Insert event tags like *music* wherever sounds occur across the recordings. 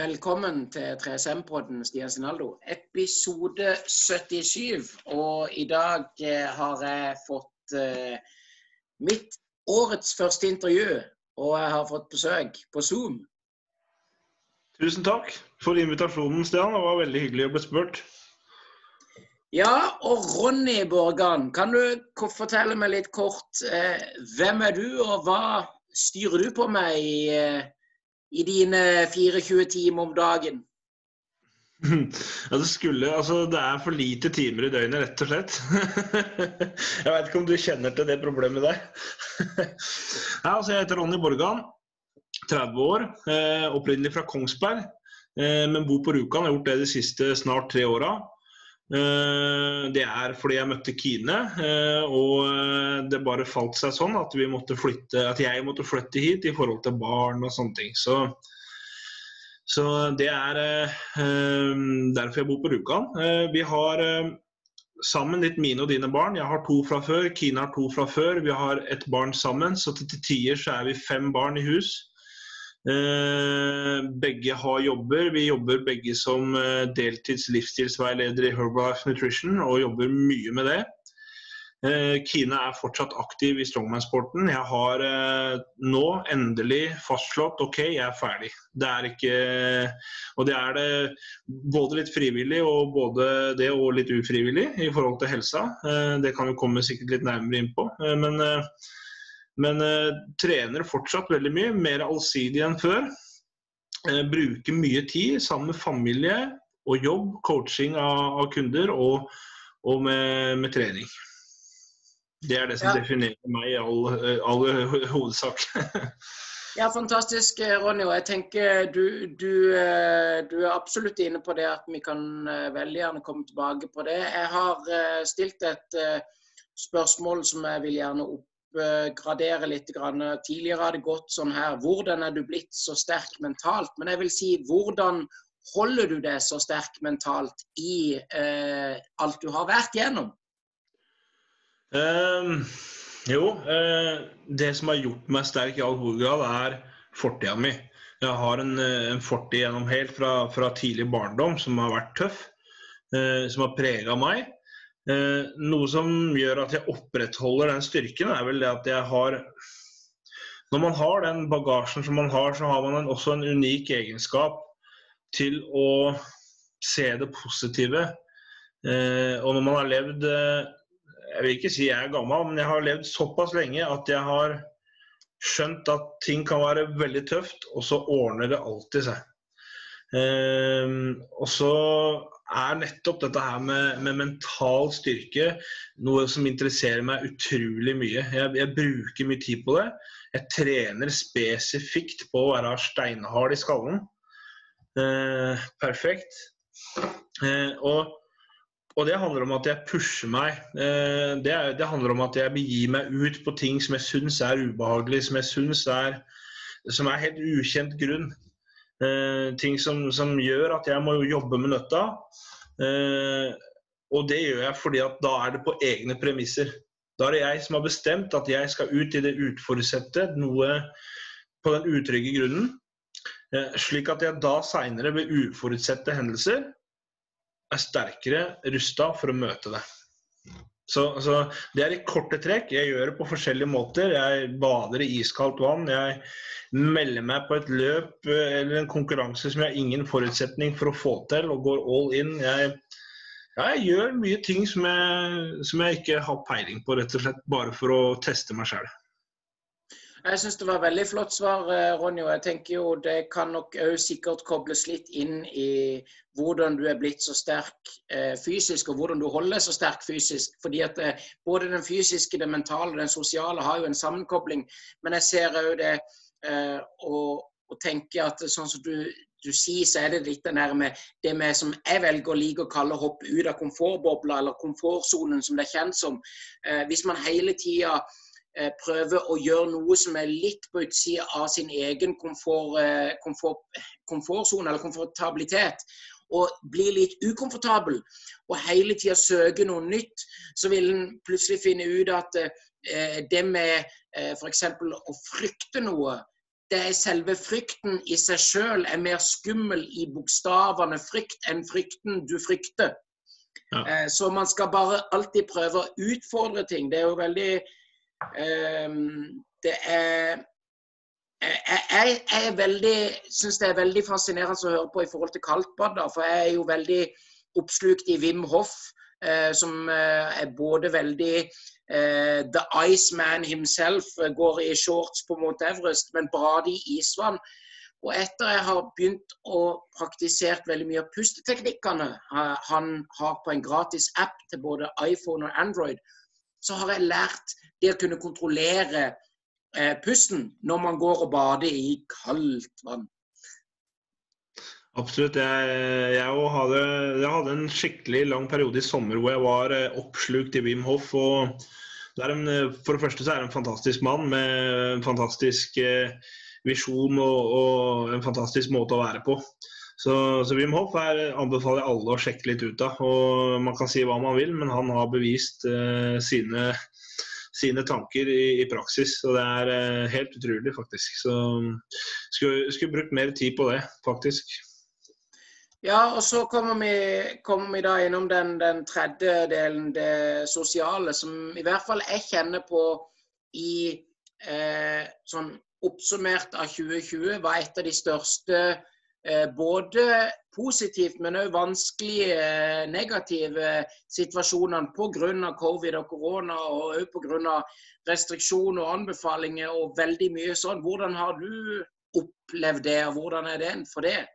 Velkommen til 3SM-podden, Stian Sinaldo. Episode 77. Og i dag eh, har jeg fått eh, mitt årets første intervju. Og jeg har fått besøk på Zoom. Tusen takk for invitasjonen, Stian. Det var veldig hyggelig å bli spurt. Ja, og Ronny Borgan, kan du fortelle meg litt kort eh, hvem er du, og hva styrer du på med i eh, i dine 24 timer om dagen? Ja, det skulle Altså, det er for lite timer i døgnet, rett og slett. *laughs* jeg vet ikke om du kjenner til det problemet der. *laughs* ja, altså, jeg heter Ronny Borgan. 30 år. Eh, opprinnelig fra Kongsberg, eh, men bor på Rjukan. Har gjort det de siste snart tre åra. Eh, det er fordi jeg møtte Kine, eh, og eh, det bare falt seg sånn at, måtte flytte, at jeg måtte flytte hit i forhold til barn og sånne ting. Så, så det er derfor jeg bor på Rjukan. Vi har sammen litt mine og dine barn. Jeg har to fra før, Kine har to fra før. Vi har et barn sammen, så til tider så er vi fem barn i hus. Eh, begge har jobber. Vi jobber begge som eh, deltids livsstilsveileder i Herbalife Nutrition og jobber mye med det. Eh, Kine er fortsatt aktiv i strongman-sporten. Jeg har nå endelig fastslått OK, jeg er ferdig. Det er ikke Og det er det både litt frivillig og både det og litt ufrivillig i forhold til helsa. Det kan vi komme sikkert litt nærmere inn på. Men men uh, trener fortsatt veldig mye, mer allsidig enn før. Uh, bruker mye tid sammen med familie og jobb, coaching av, av kunder og, og med, med, trening. Det er det som ja. definerer meg i all, all hovedsak. *laughs* ja, fantastisk, Ronny. Og jeg tenker du, du, du, er absolutt inne på det at vi kan veldig gjerne komme tilbake på det. Jeg har stilt et spørsmål som jeg vil gjerne opp oppgradere litt. Tidligere har det gått sånn her Hvordan er du blitt så sterk mentalt? Men jeg vil si hvordan holder du deg så sterk mentalt i eh, alt du har vært gjennom? Um, jo, eh, det som har gjort meg sterk i all hovedgrad, er fortida mi. Jeg har en, eh, en fortid gjennom helt fra, fra, tidlig barndom som har vært tøff. Eh, som har prega meg. Eh, noe som gjør at jeg opprettholder den styrken, er vel det at jeg har Når man har den bagasjen som man har, så har man en, også en unik egenskap til å se det positive. Eh, og når man har levd eh, Jeg vil ikke si jeg er gammel, men jeg har levd såpass lenge at jeg har skjønt at ting kan være veldig tøft, og så ordner det alltid seg. Eh, og så er nettopp dette her med, med, mental styrke noe som interesserer meg utrolig mye. Jeg, jeg, bruker mye tid på det. Jeg trener spesifikt på å være steinhard i skallen. Eh, perfekt. Eh, og, og, det handler om at jeg pusher meg. Eh, det, det, handler om at jeg begir meg ut på ting som jeg syns er ubehagelig, som jeg syns er som er helt ukjent grunn. Eh, ting som, som, gjør at jeg må jobbe med nøtta. Eh, og det gjør jeg fordi at da er det på egne premisser. Da er det jeg som har bestemt at jeg skal ut i det utforutsette, noe på den utrygge grunnen. Eh, slik at jeg da seinere ved uforutsette hendelser er sterkere rusta for å møte det. Så, så, Det er i korte trekk. Jeg gjør det på forskjellige måter. Jeg bader i iskaldt vann. Jeg melder meg på et løp eh, eller en konkurranse som jeg har ingen forutsetning for å få til, og går all in. Jeg, jeg gjør mye ting som jeg, som jeg, ikke har peiling på, rett og slett bare for å teste meg sjøl. Jeg syns det var veldig flott svar, eh, Ronny. og jeg tenker jo Det kan nok òg sikkert kobles litt inn i hvordan du er blitt så sterk eh, fysisk, og hvordan du holder så sterk fysisk. Fordi at eh, Både den fysiske, det mentale og den sosiale har jo en sammenkobling. Men jeg ser òg det eh, og, tenker at sånn som du, du sier, så er det litt den der med det med som jeg velger å like å kalle hopp ut av komfortbobla, eller komfortsonen, som det er kjent som. Eh, hvis man hele tida prøver å gjøre noe som er litt på utsida av sin egen komfort, eh, komfort, komfortsone eller komfortabilitet, og blir litt ukomfortabel og hele tida søker noe nytt, så vil en plutselig finne ut at eh, det med eh, f.eks. å frykte noe det er selve frykten i seg sjøl er mer skummel i bokstavene frykt enn frykten du frykter. Ja. Eh, så man skal bare alltid prøve å utfordre ting. Det er jo veldig eh, Det er jeg, jeg, veldig, syns det er veldig fascinerende å høre på i forhold til kaldtbad. For jeg er jo veldig oppslukt i Wim Hoff, eh, som eh, er både veldig eh, The Iceman himself, eh, går i shorts på Mount Everest, men bader i isvann. Og etter jeg har begynt å praktisere veldig mye av pusteteknikkene han har på en gratis app til både iPhone og Android, så har jeg lært det å kunne kontrollere eh, pusten når man går og bader i kaldt vann. Absolutt. Jeg, jeg, hadde, jeg, hadde, en skikkelig lang periode i sommer hvor jeg var eh, oppslukt i Wim Hof. og det en, For det første så er det en fantastisk mann med en fantastisk eh, visjon og, og, en fantastisk måte å være på. Så, så Wim Hoff er, anbefaler jeg alle å sjekke litt ut av. og Man kan si hva man vil, men han har bevist eh, sine, sine tanker i, i, praksis. og Det er eh, helt utrolig, faktisk. Så skulle, skulle brukt mer tid på det, faktisk. Ja, og så kommer vi, kommer vi da innom den, den, tredje delen, det sosiale, som i hvert fall jeg kjenner på i eh, sånn oppsummert av 2020 var et av de største både positivt, men òg vanskelige eh, negative situasjonene pga. covid og korona, og òg pga. restriksjoner og anbefalinger og veldig mye sånn. Hvordan har du opplevd det, og hvordan er det for det?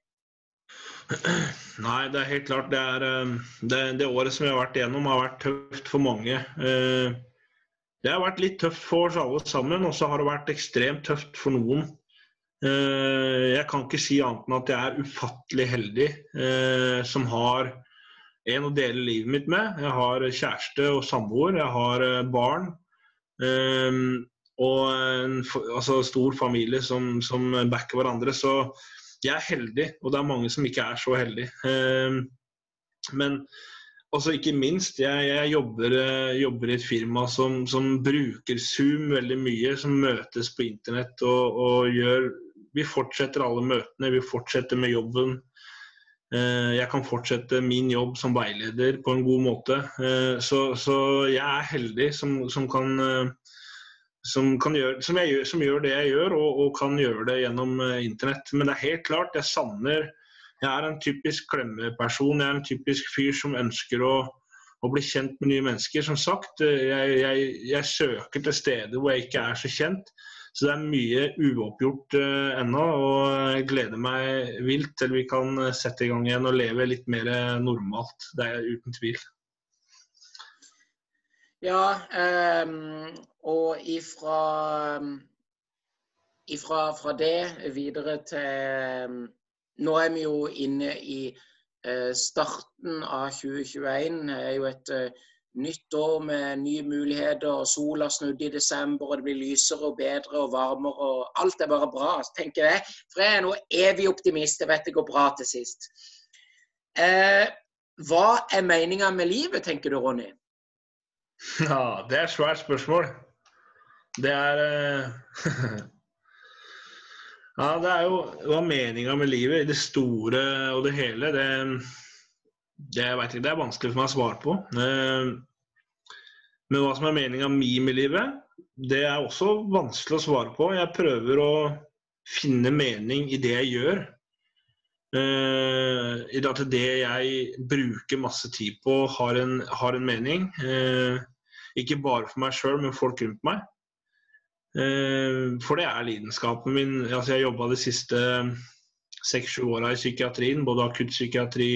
*clears throat* Nei, det er helt klart. Det, er, eh, det, det året som vi har vært igjennom, har vært tøft for mange. Det har vært litt tøft for oss alle sammen, og så har det vært ekstremt tøft for noen. Eh, jeg kan ikke si annet enn at jeg er ufattelig heldig eh, som har en å dele livet mitt med. Jeg har kjæreste og samboer, jeg har eh, barn. Og en altså, stor familie som, som, backer hverandre. Så jeg er heldig, og det er mange som ikke er så heldige. Men også ikke minst, jeg, jeg jobber, jobber, i et firma som, som, bruker Zoom veldig mye, som møtes på internett og, og, gjør Vi fortsetter alle møtene, vi fortsetter med jobben. Eh, jeg kan fortsette min jobb som veileder på en god måte. Eh, så, så jeg er heldig som, som kan som, gjøre, som, jeg, som, gjør det jeg gjør, og, og, kan gjøre det gjennom internett. Men det er helt klart, jeg savner jeg er en typisk klemmeperson. Jeg er en typisk fyr som ønsker å, å bli kjent med nye mennesker. Som sagt, jeg, jeg, jeg, søker til steder hvor jeg ikke er så kjent. Så det er mye uoppgjort uh, ennå, og jeg gleder meg vilt til vi kan sette i gang igjen og leve litt mer normalt. Det er uten tvil. Ja, um, og ifra, ifra fra det videre til nå er vi jo inne i eh, starten av 2021. Det er jo et eh, nytt år med nye muligheter. og Sola snudde i desember, og det blir lysere og bedre og varmere. og Alt er bare bra, tenker jeg. For jeg er nå evig optimist. Jeg vet det går bra til sist. Eh, hva er meninga med livet, tenker du, Ronny? *laughs* Ja, det er et svært spørsmål. Det er eh, *laughs* Ja, det er jo hva meninga med livet i det store og det hele. Det, det, ikke, det er vanskelig for meg å svare på. Eh, men hva som er meninga mi med livet, det er også vanskelig å svare på. Jeg prøver å finne mening i det jeg gjør. I I at det jeg bruker masse tid på, har en, har en mening. Uh, ikke bare for meg sjøl, men folk rundt meg. Eh, for det er lidenskapen min. Altså, jeg jobba de siste seks-sju åra i psykiatrien. Både akuttpsykiatri,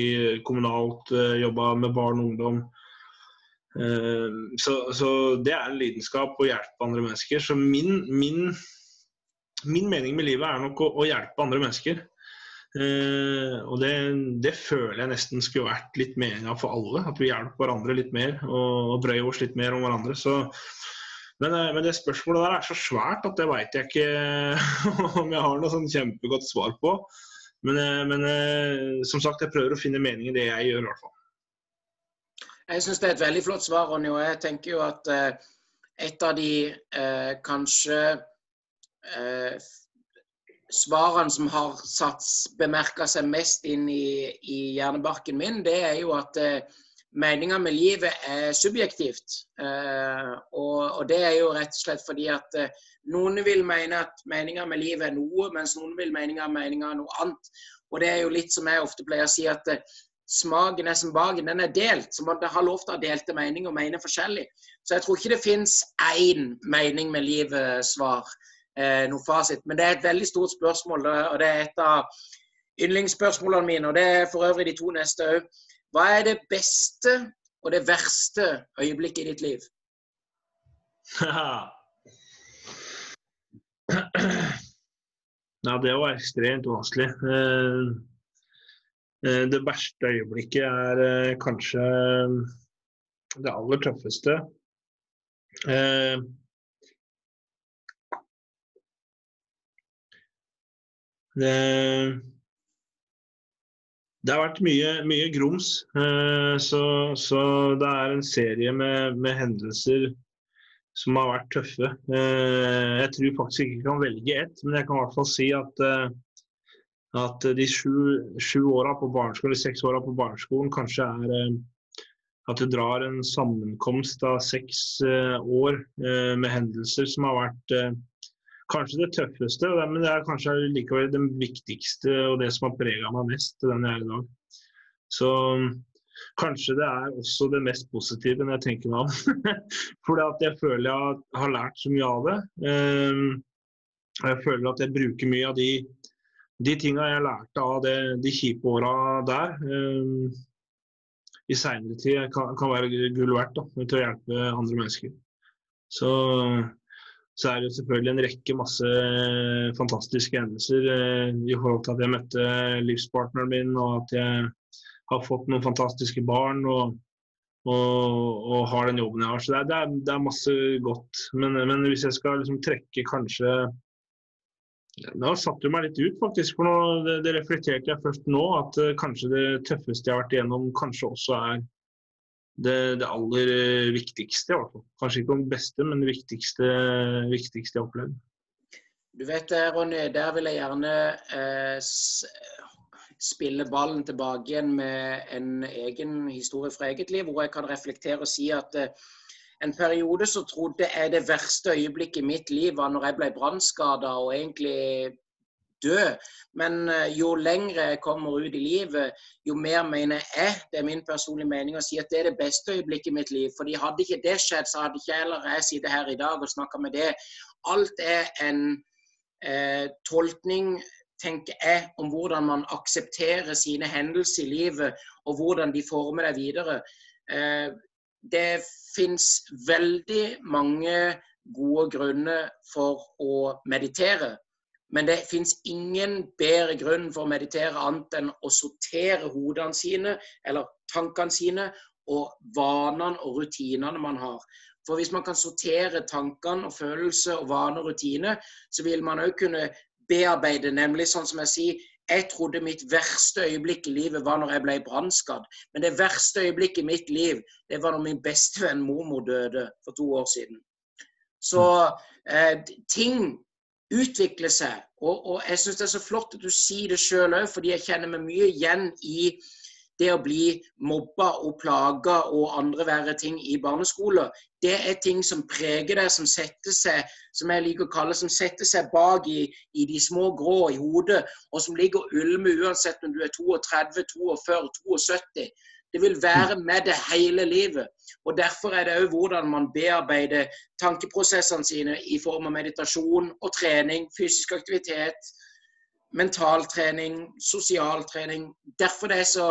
kommunalt, eh, jobba med barn og ungdom. Eh, så, så, det er en lidenskap å hjelpe andre mennesker. Så min, min, min mening med livet er nok å, å hjelpe andre mennesker. og det, det, føler jeg nesten skulle vært litt meninga for alle. At vi hjelper hverandre litt mer og, og brøyer oss litt mer om hverandre. Så men, men, det spørsmålet der er så svært at det veit jeg ikke *laughs* om jeg har noe sånn kjempegodt svar på. Men, eh, men, eh, som sagt, jeg prøver å finne mening i det jeg gjør, i hvert fall. Jeg syns det er et veldig flott svar, Ronny. Og jeg tenker jo at et av de eh, kanskje eh, svarene som har bemerka seg mest inn i, i, hjernebarken min, det er jo at eh, meninga med livet er subjektivt. Eh, og, det er jo rett og slett fordi at eh, noen vil mene at meninga med livet er noe, mens noen vil mene at meninga er noe annet. Og det er jo litt som jeg ofte pleier å si, at eh, smaken er som baken, den er delt. Så man har lov til å ha delte meninger og mene forskjellig. Så jeg tror ikke det fins én mening med livet-svar noe fasit. Men det er et veldig stort spørsmål, og det er et av yndlingsspørsmålene mine. Og det er for øvrig de to neste òg. Hva er det beste og det verste øyeblikket i ditt liv? Ja, det var ekstremt vanskelig. Eh, eh, det verste øyeblikket er eh, kanskje det aller tøffeste. Det, det har vært mye, mye grums. Eh, så, så, det er en serie med, med, hendelser som har vært tøffe. Eh, jeg tror faktisk ikke jeg kan velge ett, men jeg kan i hvert fall si at, eh, at de sju, sju åra på barneskolen, de seks åra på barneskolen kanskje er at det drar en sammenkomst av seks år med hendelser som har vært kanskje det tøffeste, men det er kanskje likevel det viktigste og det som har prega meg mest til den jeg i dag. Så kanskje det er også det mest positive når jeg tenker meg om. *laughs* Fordi jeg føler jeg har lært så mye av det. Ehm, og jeg føler at jeg bruker mye av de, de tinga jeg lærte av det, de kjipe åra der. Ehm, I seinere tid kan, kan være gull verdt da, til å hjelpe andre mennesker. Så så er det selvfølgelig en rekke masse eh, fantastiske hendelser eh, i forhold til at jeg møtte livspartneren min, og at jeg har fått noen fantastiske barn og, og, og har den jobben jeg har. Så det er, det er, masse godt. Men, men, hvis jeg skal liksom trekke kanskje Nå satte du meg litt ut, faktisk. For nå, det, det reflekterte jeg først nå, at kanskje det tøffeste jeg har vært igjennom, kanskje også er det, det, aller eh, viktigste. Kanskje ikke det beste, men det viktigste, viktigste jeg opplevd. Du vet, eh, Ronny, der vil jeg gjerne eh, spille ballen tilbake igjen med en egen historie fra eget liv, hvor jeg kan reflektere og si at eh, en periode så trodde jeg det verste øyeblikket i mitt liv var når jeg ble brannskada og egentlig dø. Men eh, jo lengre jeg kommer ut i livet, jo mer mener jeg, det er min personlige mening, å si at det er det beste øyeblikket i mitt liv. fordi hadde ikke det skjedd, så hadde ikke jeg eller jeg sittet her i dag og snakka med det. Alt er en eh, tolkning tenker jeg, om hvordan man aksepterer sine hendelser i livet, og hvordan de former deg videre. Eh, det fins veldig mange gode grunner for å meditere. Men det fins ingen bedre grunn for å meditere annet enn å sortere hodene sine, eller tankene sine, og vanene og rutinene man har. For hvis man kan sortere tankene og følelser og vaner og rutiner, så vil man òg kunne bearbeide, nemlig sånn som jeg sier, jeg trodde mitt verste øyeblikk i livet var når jeg ble brannskadd. Men det verste øyeblikket i mitt liv, det var når min bestevenn mormor døde for to år siden. Så eh, ting utvikle seg. Og, og jeg syns det er så flott at du sier det sjøl òg, fordi jeg kjenner meg mye igjen i det å bli mobba og plaga og andre verre ting i barneskoler. Det er ting som preger deg, som setter seg som jeg liker å kalle, som setter seg bak i, i de små grå i hodet, og som ligger og ulmer uansett om du er 32, 42, 72. Det vil være med det hele livet. Og Derfor er det òg hvordan man bearbeider tankeprosessene sine i form av meditasjon og trening, fysisk aktivitet, mentaltrening, sosial trening. Derfor det, er så,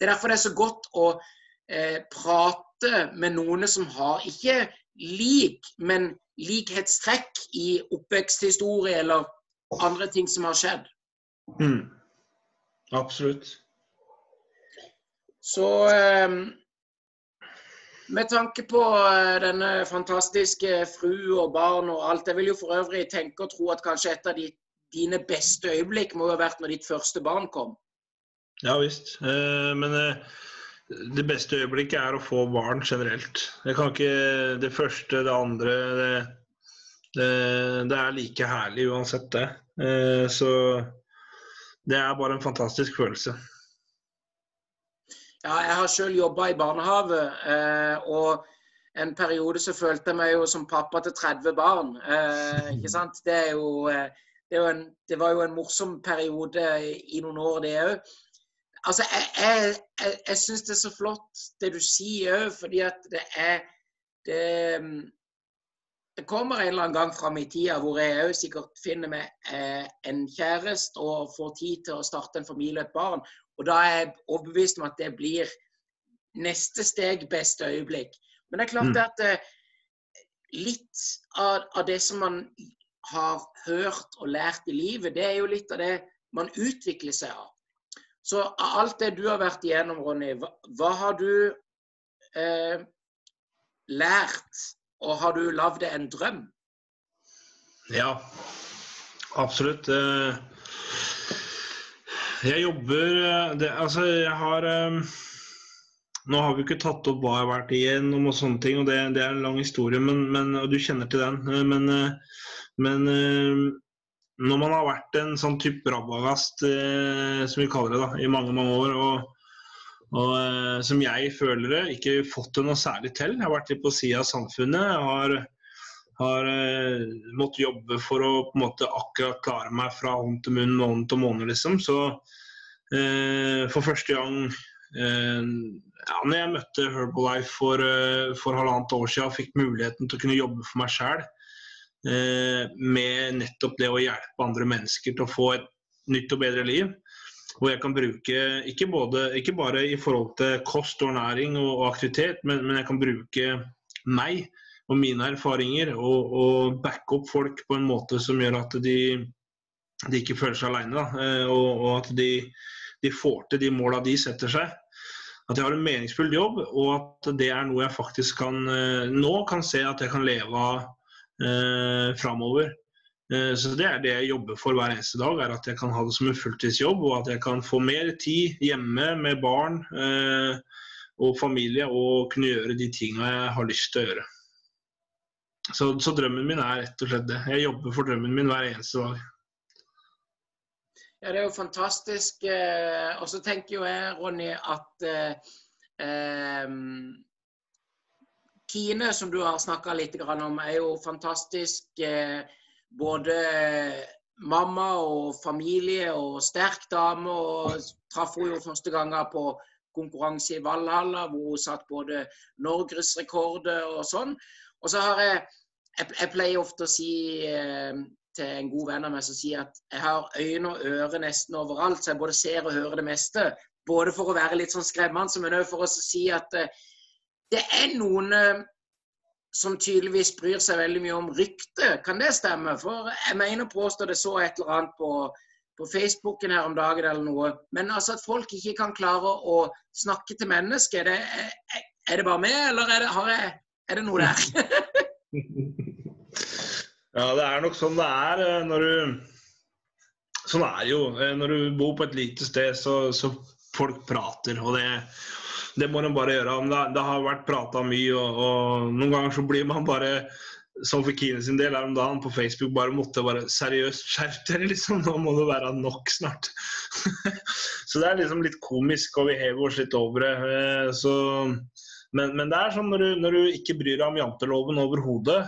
det er derfor det er så godt å eh, prate med noen som har ikke lik, men likhetstrekk i oppveksthistorie eller andre ting som har skjedd. Mm. Absolutt. Så ehm, med tanke på eh, denne fantastiske fru og barn og alt, jeg vil jo for øvrig tenke og tro at kanskje et av de, dine beste øyeblikk må ha vært når ditt første barn kom? Ja visst. Eh, men eh, det beste øyeblikket er å få barn generelt. Jeg kan ikke Det første, det andre det, det, det er like herlig uansett, det. Så det er bare en fantastisk følelse. Ja, jeg har sjøl jobba i barnehage, eh, og en periode så følte jeg meg jo som pappa til 30 barn. Eh, ikke sant? Det, jo, eh, det, en, det, var jo en morsom periode i noen år, det òg. Altså, jeg, jeg, jeg, jeg syns det er så flott det du sier òg, fordi at det er det, det, kommer en eller annen gang fram i tida hvor jeg òg sikkert finner meg en kjæreste og får tid til å starte en familie og et barn. Og da er jeg overbevist om at det blir neste steg, beste øyeblikk. Men det er klart mm. at eh, litt av, av, det som man har hørt og lært i livet, det er jo litt av det man utvikler seg av. Så av alt det du har vært igjennom, Ronny, hva, hva har du eh, lært? Og har du lagd deg en drøm? Ja, absolutt. Eh, jeg jobber eh, det, Altså, jeg har um, nå har vi ikke tatt opp hva jeg har vært igjennom og sånne ting, og det, det er en lang historie, men, men, og du kjenner til den. Eh, men, eh, men, eh, når man har vært en sånn type rabagast, som vi kaller det, da, i mange mange år, og, og som jeg føler det, ikke fått det noe særlig til. Jeg har vært litt på sida av samfunnet. Jeg har, har måttet jobbe for å på en måte akkurat klare meg fra hånd til munn, måned til måned, liksom. Så eh, for første gang Eh, ja, når jeg møtte Herbalife for, eh, for halvannet år siden og fikk muligheten til å kunne jobbe for meg sjæl eh, med nettopp det å hjelpe andre mennesker til å få et nytt og bedre liv. Hvor jeg kan bruke, ikke, både, ikke bare i forhold til kost og næring og, og aktivitet, men, men, jeg kan bruke meg og mine erfaringer og, og backe opp folk på en måte som gjør at de, de ikke føler seg alene. Og, og, at de, de får til de måla de setter seg at jeg har en meningsfull jobb, og at det er noe jeg faktisk kan eh, nå kan se at jeg kan leve av eh, framover. Eh, så Det er det jeg jobber for hver eneste dag, er at jeg kan ha det som en fulltidsjobb. Og at jeg kan få mer tid hjemme med barn eh, og familie og kunne gjøre de tinga jeg har lyst til å gjøre. Så, så drømmen min er rett og slett det. Jeg jobber for drømmen min hver eneste dag. Ja, Det er jo fantastisk. Eh, og så tenker jo jeg, Ronny, at eh, eh, Kine, som du har snakka litt om, er jo fantastisk. Eh, både mamma og familie og sterk dame. og Traff henne jo første ganger på konkurranse i Valhalla, hvor hun satt både norgesrekorder og sånn. Og så har jeg jeg, pleier ofte å si eh, til en god venn av meg som sier at jeg har øyne og ører nesten overalt, så jeg både ser og hører det meste. Både for å være litt sånn skremmende, men òg for å si at uh, det er noen uh, som tydeligvis bryr seg veldig mye om ryktet. Kan det stemme? For jeg mener påstå det så et eller annet på, på Facebooken her om dagen eller noe. Men altså at folk ikke kan klare å snakke til mennesker, det, er, er det bare meg, eller er det, jeg, er det noe der? *laughs* Ja, det er nok sånn det er eh, når du Sånn er det jo. Eh, når du bor på et lite sted, så, så folk prater. Og det, det må de bare gjøre. Det, har vært prata mye, og, og, noen ganger så blir man bare som for Kine sin del her om dagen på Facebook bare måtte bare seriøst skjerp dere, liksom. Nå må det være nok snart. *laughs* så det er liksom litt komisk, og vi hever oss litt over det. Eh, så, men, men, det er sånn når du, når du ikke bryr deg om janteloven overhodet,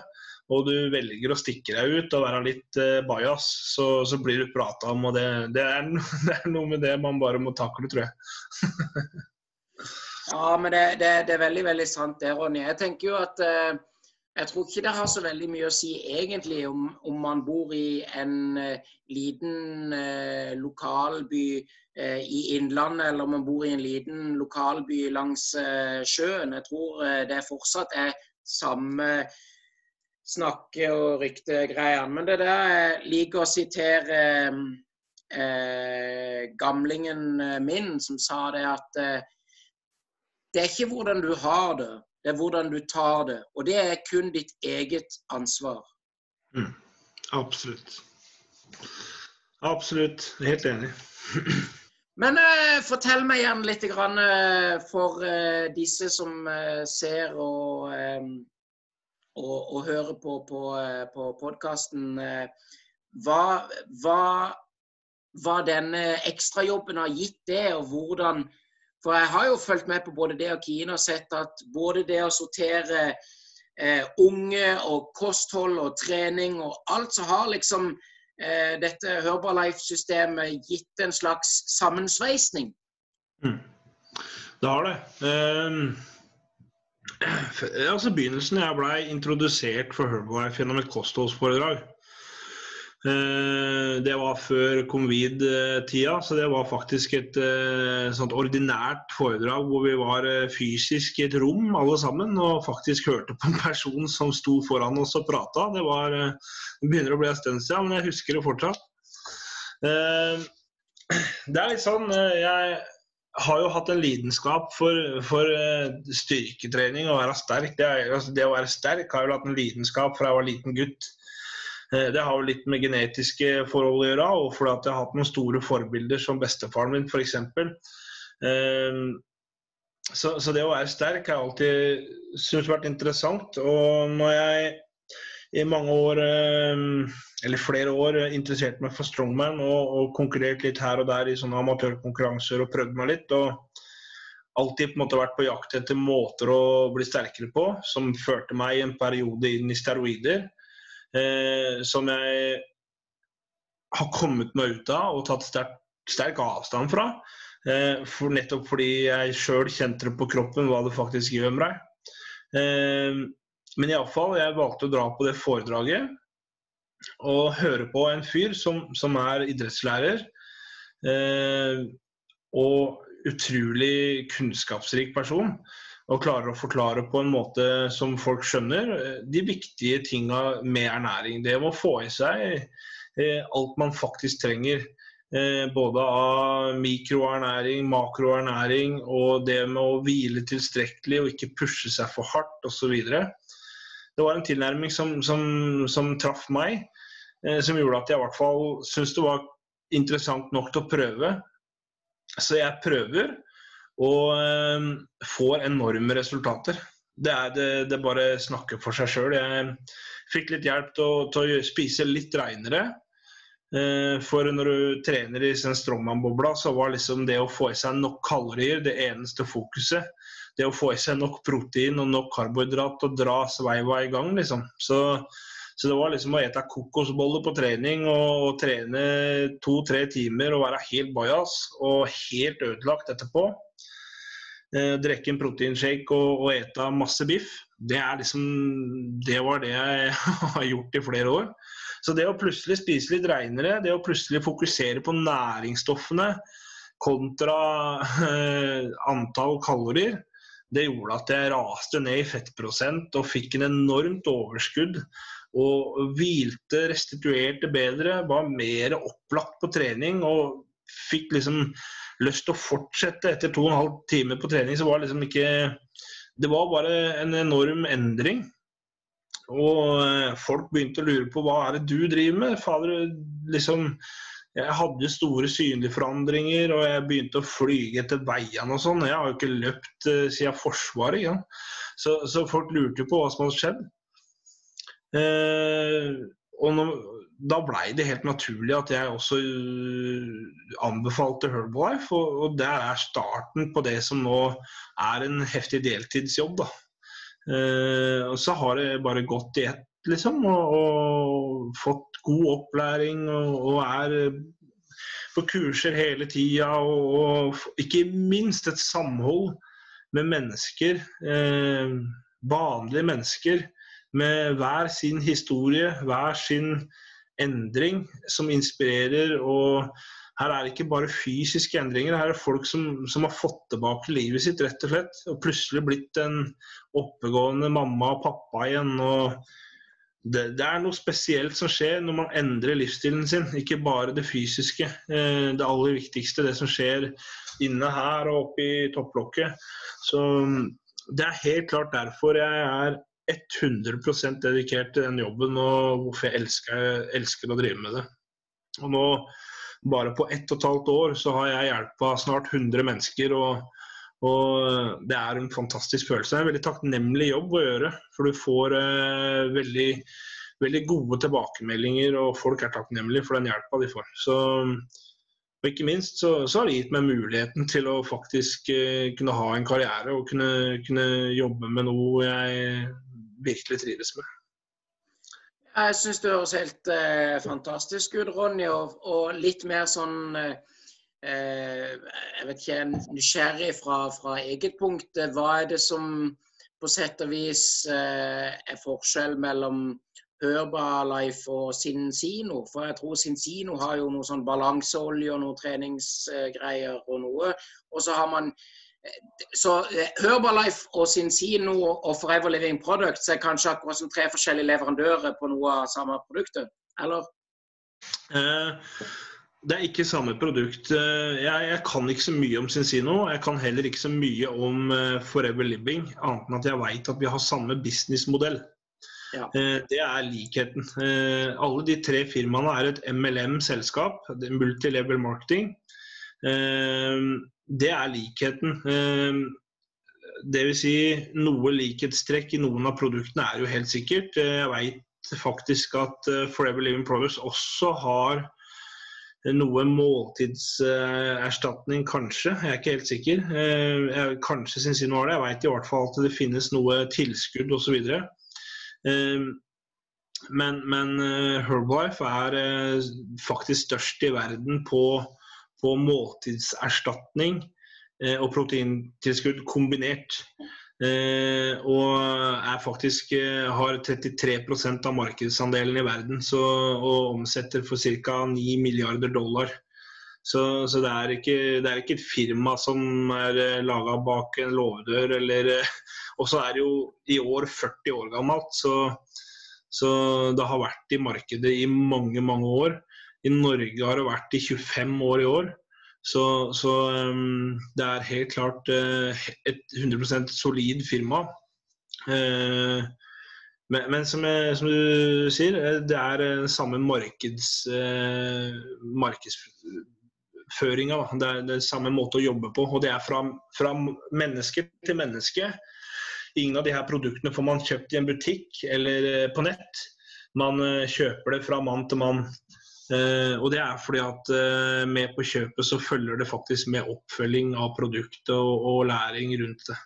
og du velger å stikke deg ut og være litt eh, bajas, så, så, blir du prata om. Og det, det, er, *laughs* det, er, noe med det man bare må takle, tror jeg. *laughs* ja, men det, det, er veldig, veldig sant det, Ronny. Jeg tenker jo at uh, jeg tror ikke det har så veldig mye å si egentlig om, om man bor i en uh, liten uh, lokalby uh, i Innlandet, eller om man bor i en liten lokalby langs sjøen. Jeg tror det fortsatt er samme snakke- og ryktegreiene. Men det er der jeg liker å sitere eh, gamlingen min, som sa det at eh, det er ikke hvordan du har det, det er hvordan du tar det. Og det er kun ditt eget ansvar. Mm. Absolutt. Absolutt. Helt enig. *clears throat* Men eh, fortell meg gjerne litt grann, eh, for eh, disse som eh, ser og og, og hører på, på, på podkasten. Eh, hva, hva, hva denne ekstrajobben har gitt det, og hvordan For jeg har jo fulgt med på både det og Kine og sett at både det å sortere eh, unge og kosthold og trening og alt, så har liksom eh, dette Herbalife-systemet gitt en slags sammensveisning. Mm. Det har det. *clears throat* Um, altså Begynnelsen jeg blei introdusert for Herbalife gjennom et kostholdsforedrag. Uh, det var før covid-tida, så det var faktisk et uh, sånt ordinært foredrag hvor vi var uh, fysisk i et rom alle sammen og faktisk hørte på en person som sto foran oss og prata. Det, var, det begynner å bli en stund siden, men jeg husker det fortsatt. *clears throat* Det er litt sånn jeg har jo hatt en lidenskap for, for styrketrening og være sterk. Det, altså det, å være sterk har jeg hatt en lidenskap fra jeg var liten gutt. Uh, det har jo litt med genetiske forhold å gjøre, og fordi at jeg har hatt noen store forbilder som bestefaren min f.eks. Uh, så, så det å være sterk har alltid syntes vært interessant. Og når jeg i mange år, eller flere år, interesserte meg for strongman og, og konkurrerte litt her og der i sånne amatørkonkurranser og prøvde meg litt. og alltid på en måte vært på jakt etter måter å bli sterkere på, som førte meg i en periode inn i steroider. Eh, som jeg har kommet meg ut av og tatt sterk, sterk avstand fra. Eh, for nettopp fordi jeg sjøl kjente det på kroppen hva det faktisk gjør med deg. Eh, men iallfall, jeg valgte å dra på det foredraget og høre på en fyr som, som er idrettslærer. Eh, og utrolig kunnskapsrik person. Og klarer å forklare på en måte som folk skjønner eh, de viktige tinga med ernæring. Det å få i seg eh, alt man faktisk trenger. Eh, både av mikroernæring, makroernæring og det med å hvile tilstrekkelig og ikke pushe seg for hardt osv det var en tilnærming som, som, som traff meg. Som gjorde at jeg i hvert fall syntes det var interessant nok til å prøve. Så jeg prøver og eh, får enorme resultater. Det, er, det, det bare snakker for seg sjøl. Jeg fikk litt hjelp til å, til å spise litt reinere. Eh, for når du trener i strongman-bobla, så var liksom det å få i seg nok kalorier det eneste fokuset det å få i seg nok protein og nok karbohydrat og dra sveiva i gang, liksom. Så, så, det var liksom å ete kokosboller på trening og, trene to-tre timer og være helt bajas og helt ødelagt etterpå. Eh, drikke en proteinshake og, og ete masse biff. Det, liksom, det var det jeg *laughs* har gjort i flere år. Så det å plutselig spise litt reinere, det å plutselig fokusere på næringsstoffene kontra eh, *laughs* antall kalorier, det gjorde at jeg raste ned i fettprosent og fikk en enormt overskudd. Og hvilte, restituerte bedre, var mer opplagt på trening og fikk liksom lyst til å fortsette etter to og en halv time på trening. Så var det liksom ikke Det var bare en enorm endring. Og folk begynte å lure på hva er det du driver med? Fader, liksom jeg hadde store synlige forandringer, og jeg begynte å flyge etter veiene og sånn. Jeg har jo ikke løpt uh, siden Forsvaret. Ja. Så, så, folk lurte jo på hva som hadde skjedd. Uh, og når, da blei det helt naturlig at jeg også uh, anbefalte Herbalife. Og, og det er starten på det som nå er en heftig deltidsjobb. da. og så har det bare gått i ett, liksom. Og, og fått god opplæring og, og er eh, på kurser hele tida. Og, og, ikke minst et samhold med mennesker, eh, vanlige mennesker, med hver sin historie, hver sin endring, som inspirerer. og her er det ikke bare fysiske endringer, her er det folk som, som, har fått tilbake livet sitt, rett og slett. Og plutselig blitt en oppegående mamma og pappa igjen. og det, det, er noe spesielt som skjer når man endrer livsstilen sin, ikke bare det fysiske. Eh, det aller viktigste, det som skjer inne her og oppe i topplokket. Så det er helt klart derfor jeg er 100% dedikert til den jobben og hvorfor jeg elsker, elsker, å drive med det. Og nå, bare på ett og et halvt år, så har jeg hjelpa snart 100 mennesker. og og det er en fantastisk følelse. Det er en veldig takknemlig jobb å gjøre. For du får eh, veldig veldig gode tilbakemeldinger, og folk er takknemlige for den hjelpa de får. Så, og ikke minst så, så, har det gitt meg muligheten til å faktisk eh, kunne ha en karriere og kunne, kunne, jobbe med noe jeg virkelig trives med. Jeg syns det høres helt eh, fantastisk ut, Ronny. Og, og litt mer sånn uh, jeg vet ikke, nysgjerrig fra, fra, eget punkt. Hva er det som på sett og vis er forskjell mellom Herbalife og Sinsino. For jeg tror Sinsino har jo noe sånn balanseolje og noe treningsgreier og noe. Og så har man så Herbalife og Sinsino og Forever Living Products er kanskje akkurat som tre forskjellige leverandører på noe av samme produktet, eller? Eh, det er ikke samme produkt. Eh, jeg, jeg, kan ikke så mye om Sinsino. Jeg kan heller ikke så mye om eh, Forever Living, annet enn at jeg vet at vi har samme businessmodell. Ja. Eh, det er likheten. Alle de tre firmaene er et MLM-selskap, Multilevel Marketing. Det er likheten. Det vil si, noe likhetstrekk i noen av produktene er jo helt sikkert. Jeg veit faktisk at Forever Living Products også har noe måltidserstatning, kanskje. Jeg er ikke helt sikker. Kanskje Sinsino har det. Jeg veit i hvert fall at det finnes noe tilskudd osv. Ehm, men, men eh, Herbalife er eh, faktisk størst i verden på, på måltidserstatning eh, og proteintilskudd kombinert. Eh, og er faktisk har 33% av markedsandelen i verden så, og omsetter for ca. 9 milliarder dollar. Så, så det, er ikke, det, er ikke, et firma som er laga bak en låvedør eller *laughs* og så er det jo i år 40 år gammelt, så, så, det har vært i markedet i mange, mange år. I Norge har det vært i 25 år i år. Så, så um, det er helt klart uh, et 100% solid firma. Uh, men, men som, som, du sier, det er den samme markeds, markedsføringa. Det er den samme måte å jobbe på. Og det er fra, fra menneske til menneske. Ingen av de her produktene får man kjøpt i en butikk eller på nett. Man kjøper det fra mann til mann. Uh, og det er fordi at uh, med på kjøpet så følger det faktisk med oppfølging av produktet og, og læring rundt det.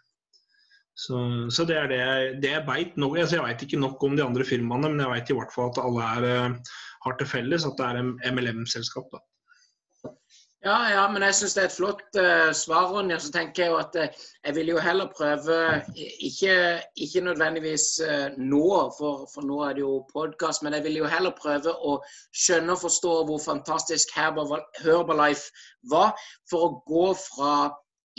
Så, så, det er det jeg, veit nå. Altså, jeg veit ikke nok om de andre firmaene, men jeg veit i hvert fall at alle er, uh, har til felles at det er MLM-selskap. da. Ja, ja, men jeg syns det er et flott uh, svar, Ronja. Så tenker jeg jo at uh, jeg vil jo heller prøve, ikke, ikke nødvendigvis uh, nå, for, for, nå er det jo podkast, men jeg vil jo heller prøve å skjønne og forstå hvor fantastisk Herbalife var, for å gå fra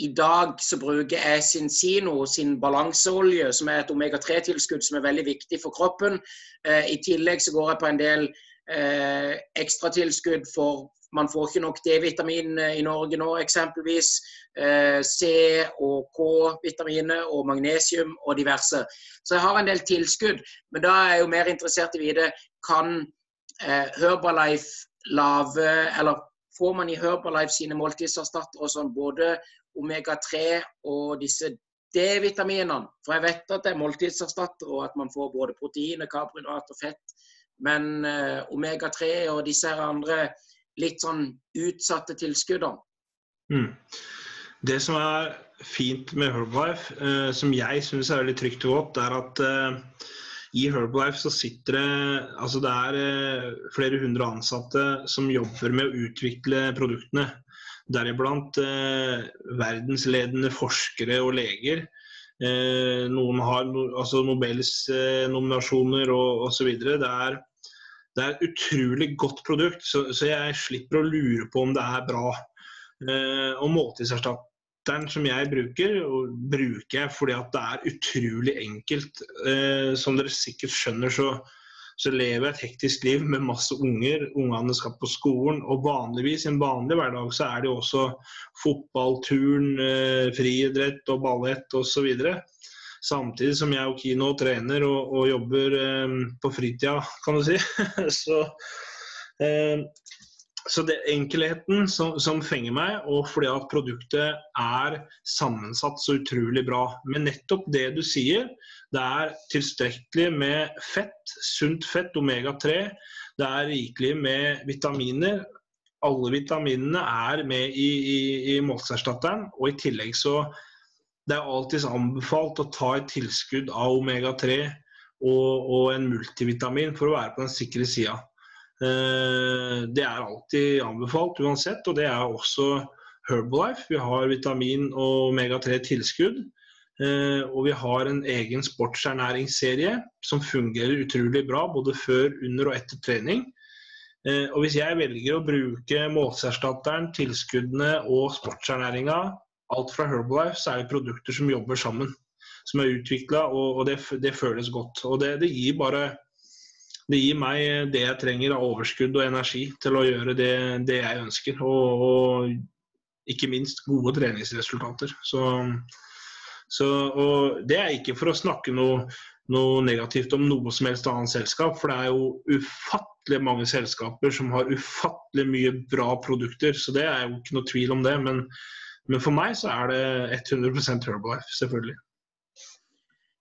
i dag så bruker jeg Sinsino sin balanseolje, som er et omega-3-tilskudd som er veldig viktig for kroppen. I tillegg så går jeg på en del ekstratilskudd for man får ikke nok D-vitamin eh, i Norge nå, eksempelvis. Eh, C og K-vitaminer og magnesium og diverse. Så jeg har en del tilskudd. Men da er jeg jo mer interessert i å vite kan eh, Herbalife lave Eller får man i Herbalife sine måltidserstattere sånn både omega-3 og disse D-vitaminene? For jeg vet at det er måltidserstattere, og at man får både proteiner, karbohydrat og fett. Men eh, omega-3 og disse her andre litt sånn utsatte tilskudd. Mm. Det som er fint med Herbalife, eh, som jeg syns er veldig trygt og godt, er at eh, i Herbalife så sitter det altså det er eh, flere hundre ansatte som jobber med å utvikle produktene. Deriblant verdensledende forskere og leger. Noen har no, altså Nobels nominasjoner og osv. Det er det er et utrolig godt produkt, så, så, jeg slipper å lure på om det er bra. Eh, og måltidserstatteren som jeg bruker, bruker jeg fordi at det er utrolig enkelt. Eh, som dere sikkert skjønner, så, så lever jeg et hektisk liv med masse unger. Ungene skal på skolen. Og vanligvis i en vanlig hverdag så er det også fotball, turn, eh, friidrett og ballett osv. Samtidig som jeg og Kino trener og, og jobber eh, på fritida, kan du si. *laughs* så, eh, så det enkelheten som, som, fenger meg, og fordi at produktet er sammensatt så utrolig bra. Men nettopp det du sier, det er tilstrekkelig med fett, sunt fett, omega-3. Det er rikelig med vitaminer. Alle vitaminene er med i, i, i målserstatteren. Og i tillegg så det er alltid anbefalt å ta et tilskudd av omega-3 og, og, en multivitamin for å være på den sikre sida. Eh, det er alltid anbefalt uansett, og det er også Herbalife. Vi har vitamin og omega-3 tilskudd. Eh, og vi har en egen sportsernæringsserie som fungerer utrolig bra både før, under og etter trening. Eh, og hvis jeg velger å bruke målserstatteren, tilskuddene og sportsernæringa, alt fra Herbalife, så er det produkter som jobber sammen. Som er utvikla, og, og det, det, føles godt. Og det, det gir bare det gir meg det jeg trenger av overskudd og energi til å gjøre det, det jeg ønsker. Og, og, ikke minst gode treningsresultater. Så, så, og det er ikke for å snakke noe, noe, negativt om noe som helst annet selskap, for det er jo ufattelig mange selskaper som har ufattelig mye bra produkter. Så det er jo ikke noe tvil om det. Men, men for meg så er det 100% Herbalife, selvfølgelig.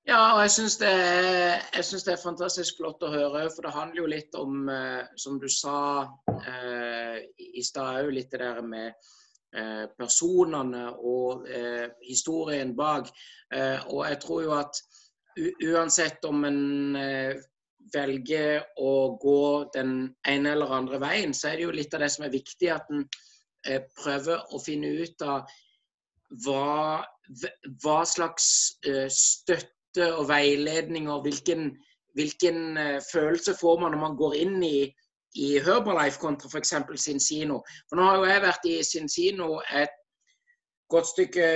Ja, og jeg syns det, det, er fantastisk flott å høre. For det handler jo litt om, eh, som du sa eh, i stad òg, litt det der med eh, personene og eh, historien bak. Eh, og jeg tror jo at uansett om en eh, velger å gå den ene eller andre veien, så er det jo litt av det som er viktig, at en prøver å finne ut av hva, hva slags støtte støtte og veiledning, og hvilken, hvilken uh, følelse får man når man går inn i, i Herbalife kontra f.eks. Sinsino. For nå har jo jeg vært i Sinsino et godt stykke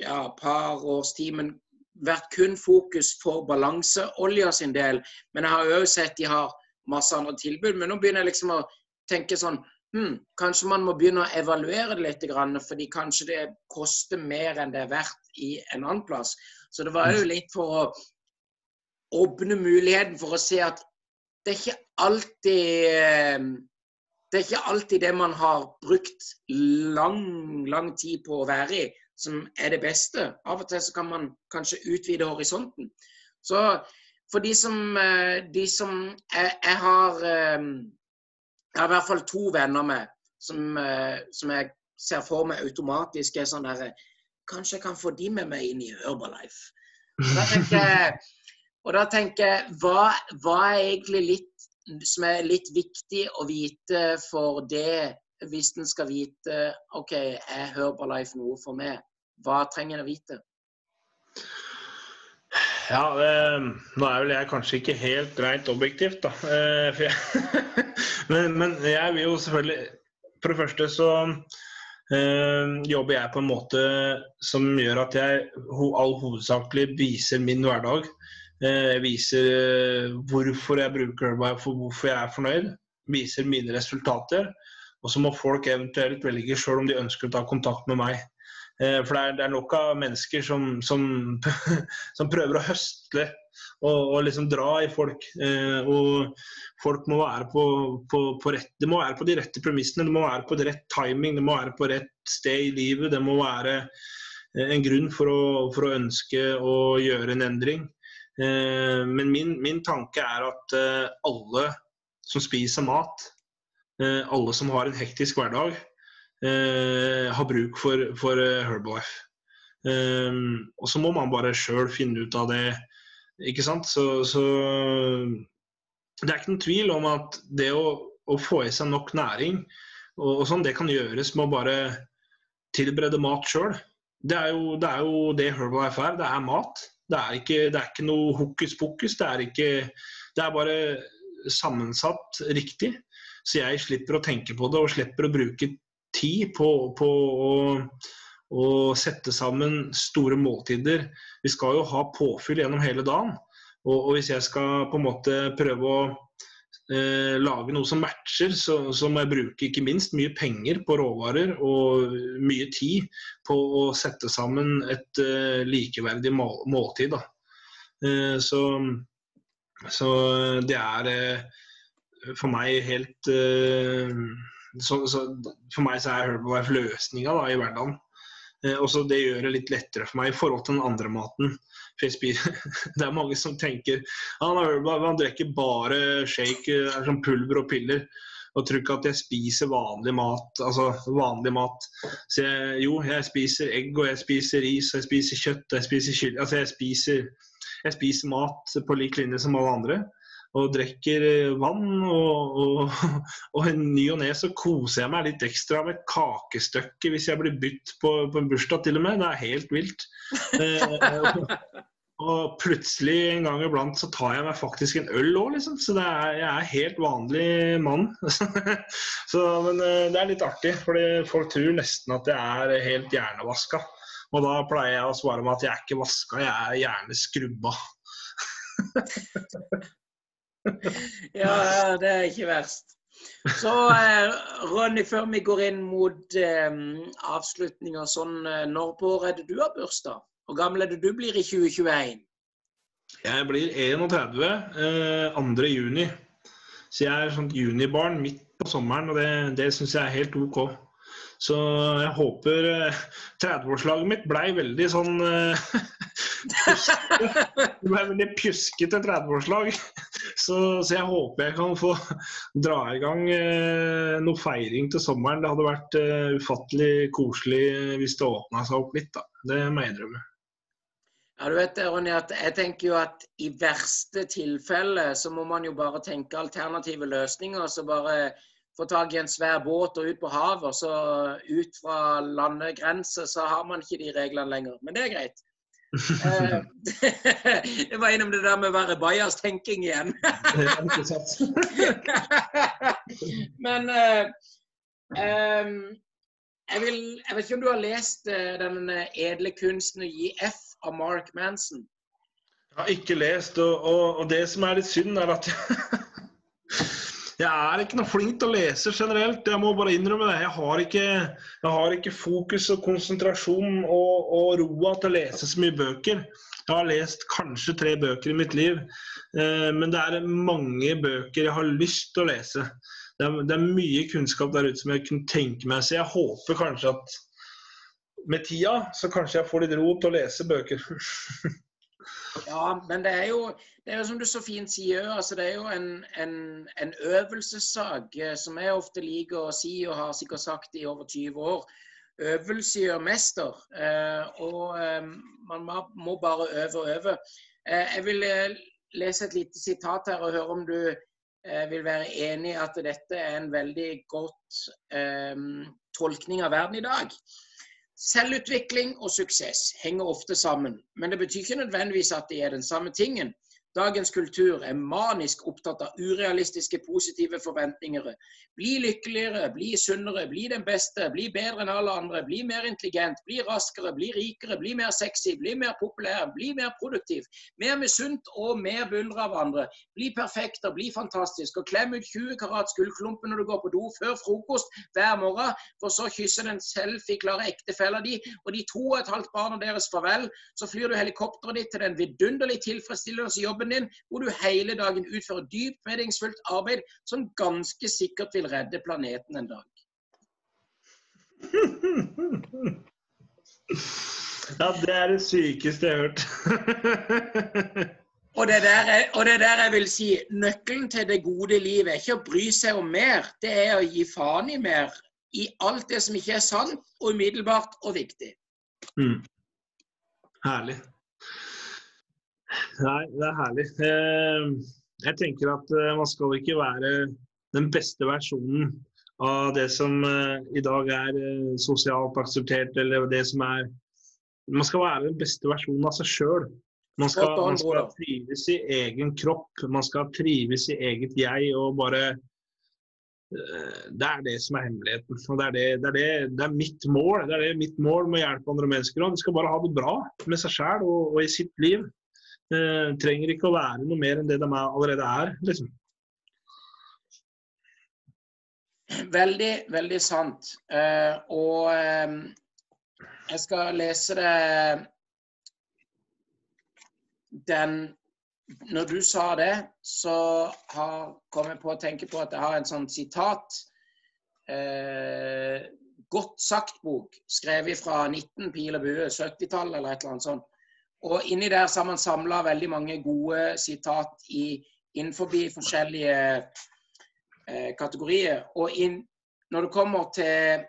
ja, par års tid, men vært kun fokus for balanseolja sin del. Men jeg har òg sett de har masse andre tilbud. Men nå begynner jeg liksom å tenke sånn hmm, Kanskje man må begynne å evaluere det litt, fordi kanskje det koster mer enn det er verdt i en annen plass. Så det var jo litt for å åpne muligheten for å se at det er ikke alltid eh, det er ikke alltid det man har brukt lang, lang tid på å være i, som er det beste. Av og til så kan man kanskje utvide horisonten. Så for de som, eh, de som jeg, jeg, har eh, Jeg har i hvert fall to venner med som, som jeg ser for meg automatisk er sånn derre Kanskje jeg kan få de med meg inn i Herbalife. Og da tenker jeg, da tenker jeg hva, hva, er egentlig litt som er litt viktig å vite for det, hvis en skal vite OK, er Herbalife noe for meg? Hva trenger en å vite? Ja, eh, nå er vel jeg kanskje ikke helt rent objektivt, da. Eh, jeg, *laughs* men, men, jeg vil jo selvfølgelig For det første så Eh, jobber jeg på en måte som gjør at jeg all hovedsakelig viser min hverdag. Jeg viser hvorfor jeg bruker Herbalife, hvorfor jeg er fornøyd. Viser mine resultater. Og så må folk eventuelt velge sjøl om de ønsker å ta kontakt med meg. For det er, det er nok av mennesker som, som, *laughs* som prøver å høstle og, og, liksom dra i folk. og folk må være på, på, på, rett, det må være på de rette premissene, det må være på rett timing, det må være på rett sted i livet. Det må være eh, en grunn for å, for å ønske å gjøre en endring. Eh, men min, min tanke er at eh, alle som spiser mat, alle som har en hektisk hverdag, har bruk for, for Herbalife. og så må man bare sjøl finne ut av det. Ikke sant? Så, så det er ikke noen tvil om at det å, å få i seg nok næring, og, og, sånn, det kan gjøres med å bare tilberede mat sjøl. Det, det, er jo det Herbalife er. Det er mat. Det er ikke, det er ikke noe hokus pokus. Det er, ikke, det er bare sammensatt riktig. Så jeg slipper å tenke på det og slipper å bruke tid på, på å, å sette sammen store måltider. Vi skal jo ha påfyll gjennom hele dagen. Og, og, hvis jeg skal på en måte prøve å eh, lage noe som matcher, så, så, må jeg bruke ikke minst mye penger på råvarer og mye tid på å sette sammen et eh, likeverdig mål, måltid. Eh, så, så, det er eh, for meg helt uh, så, så, For meg så er Herbalife løsninga i hverdagen. Eh, og så Det gjør det litt lettere for meg i forhold til den andre maten. *laughs* Det er mange som tenker han, Herbalife, han drikker bare shake, er sånn pulver og piller. Og tror ikke at jeg spiser vanlig mat. Altså vanlig mat. Så jeg, jo, jeg spiser egg, og jeg spiser ris, og jeg spiser kjøtt, og jeg spiser kylling. Altså jeg spiser, jeg spiser mat på lik linje som alle andre og drikker eh, vann. Og, og, *laughs* og en ny og ne så koser jeg meg litt ekstra med kakestykke hvis jeg blir bytt på, på, en bursdag, til og med. Det er helt vilt. Eh, og *laughs* plutselig en gang iblant så tar jeg meg faktisk en øl òg, liksom. Så er, jeg er helt vanlig mann. *laughs* så, men eh, det er litt artig, for folk tror nesten at jeg er helt hjernevaska. Og da pleier jeg å svare med at jeg er ikke vaska, jeg er gjerne skrubba. *laughs* ja, det er ikke verst. Så eh, Ronny, før vi går inn mot eh, avslutninga sånn, eh, når på året er det du har bursdag? Hvor gammel er det du blir i 2021? Jeg blir 31. Eh, 2. juni. Så jeg er sånt junibarn midt på sommeren, og det, det syns jeg er helt OK. Så jeg håper 30-årslaget eh, mitt blei veldig sånn *laughs* *laughs* Det er veldig pjuskete 30-årslag. Så, så, jeg håper jeg kan få dra i gang eh, noe feiring til sommeren. Det hadde vært eh, ufattelig koselig hvis det åpna seg opp litt. da. Det må jeg innrømme. Ja, du vet, Ronny, at jeg tenker jo at i verste tilfelle så må man jo bare tenke alternative løsninger. Så bare få tak i en svær båt og ut på havet, og så ut fra landegrense, så har man ikke de reglene lenger. Men det er greit. Eh, *laughs* jeg var innom det der med å være bajas-tenking igjen. *laughs* *laughs* Men uh, um, jeg, vil, jeg, vet ikke om du har lest uh, den edle kunsten å gi F av Mark Manson? Jeg har ikke lest, og, og, og det som er litt synd, er at Jeg er ikke noe flink til å lese generelt, jeg må bare innrømme det. Jeg har ikke, jeg har ikke fokus og konsentrasjon og, og, roa til å lese så mye bøker. Jeg har lest kanskje tre bøker i mitt liv, eh, men det er mange bøker jeg har lyst til å lese. Det er, det er, mye kunnskap der ute som jeg kunne tenke meg, så jeg håper kanskje at med tida så kanskje jeg får litt ro til å lese bøker. *laughs* Ja, men det er jo, det er jo som du så fint sier, altså det er jo en, en, en øvelsessak eh, som jeg ofte liker å si og har sikkert sagt i over 20 år. Øvelse gjør mester. Eh, og eh, man må bare øve og øve. Jeg vil lese et lite sitat her og høre om du vil være enig i at dette er en veldig godt tolkning av verden i dag. Selvutvikling og suksess henger ofte sammen, men det betyr ikke nødvendigvis at de er den samme tingen. Dagens kultur er manisk opptatt av urealistiske positive forventninger. Bli lykkeligere, bli sunnere, bli den beste, bli bedre enn alle andre, bli mer intelligent, bli raskere, bli rikere, bli mer sexy, bli mer populær, bli mer produktiv. Mer misunt og mer beundra av andre. Bli perfekt og bli fantastisk. Og klem ut 20 karat gullklumper når du går på do før frokost hver morgen, for så kysser kysse den selfie-klare ektefella di og de to og et halvt barna deres farvel. Så flyr du helikopteret ditt til den vidunderlig tilfredsstillende jobben jobben din, hvor du hele dagen utfører dypt meningsfullt arbeid som ganske sikkert vil redde planeten en dag. *laughs* Ja, det er det sykeste jeg har hørt. og, det er, og det er der jeg vil si nøkkelen til det gode livet er ikke å bry seg om mer, det er å gi faen i mer. I alt det som ikke er sant og umiddelbart og viktig. Mm. Herlig. Nei, det er herlig. Eh, jeg tenker at eh, man skal ikke være den beste versjonen av det som eh, i dag er sosialt akseptert, eller det som er Man skal være den beste versjonen av seg sjøl. Man, man, skal trives i egen kropp, man skal trives i eget jeg og bare det er det som er hemmeligheten. og det er, det, det, er det, det er, mitt mål. Det er det mitt mål med å hjelpe andre mennesker. Og de skal bare ha det bra med seg sjøl og, og, i sitt liv. Eh, trenger ikke å være noe mer enn det de allerede er. liksom. Veldig, veldig sant. Eh, og eh, jeg skal lese det den når du sa det, så har, kom jeg på å tenke på at jeg har en sånn sitat. Eh, godt sagt-bok, skrevet fra 19 pil og bue, 70-tallet eller et eller annet sånt. Og inni der har man samla veldig mange gode sitat i, innenfor forskjellige eh, kategorier. Og inn, når det kommer til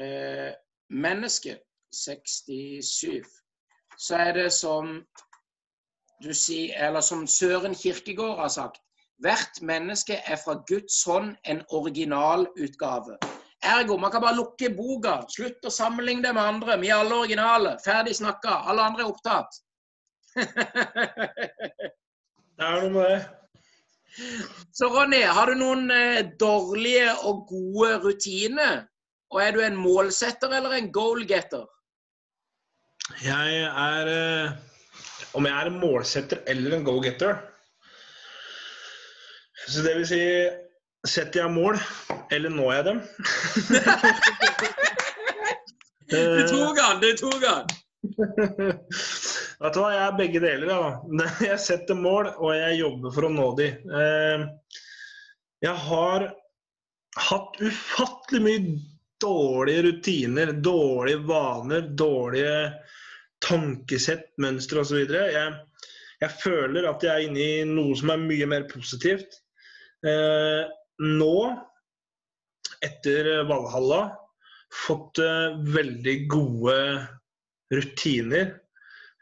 eh, mennesket, 67, så er det som du sier, eller som Søren Kirkegård har sagt Hvert menneske er fra Guds hånd en originalutgave. Ergo, man kan bare lukke boka. Slutt å sammenligne det med andre. Vi er alle originale. Ferdig snakka. Alle andre er opptatt. *laughs* det er noe med det. Så Ronny, har du noen eh, dårlige og gode rutiner? Og er du en målsetter eller en goalgetter? Jeg er eh, Om jeg er en målsetter eller en go-getter Så det vil si Setter jeg mål, eller når jeg dem? *laughs* du tok han! Du tok han! *laughs* Vet du hva, jeg er begge deler. Da. *laughs* Jeg setter mål, og jeg jobber for å nå de. Eh, jeg har hatt ufattelig mye dårlige rutiner, dårlige vaner, dårlige tankesett, mønstre osv. Jeg, jeg føler at jeg er inne i noe som er mye mer positivt. Nå, etter Valhalla, fått eh, veldig gode rutiner.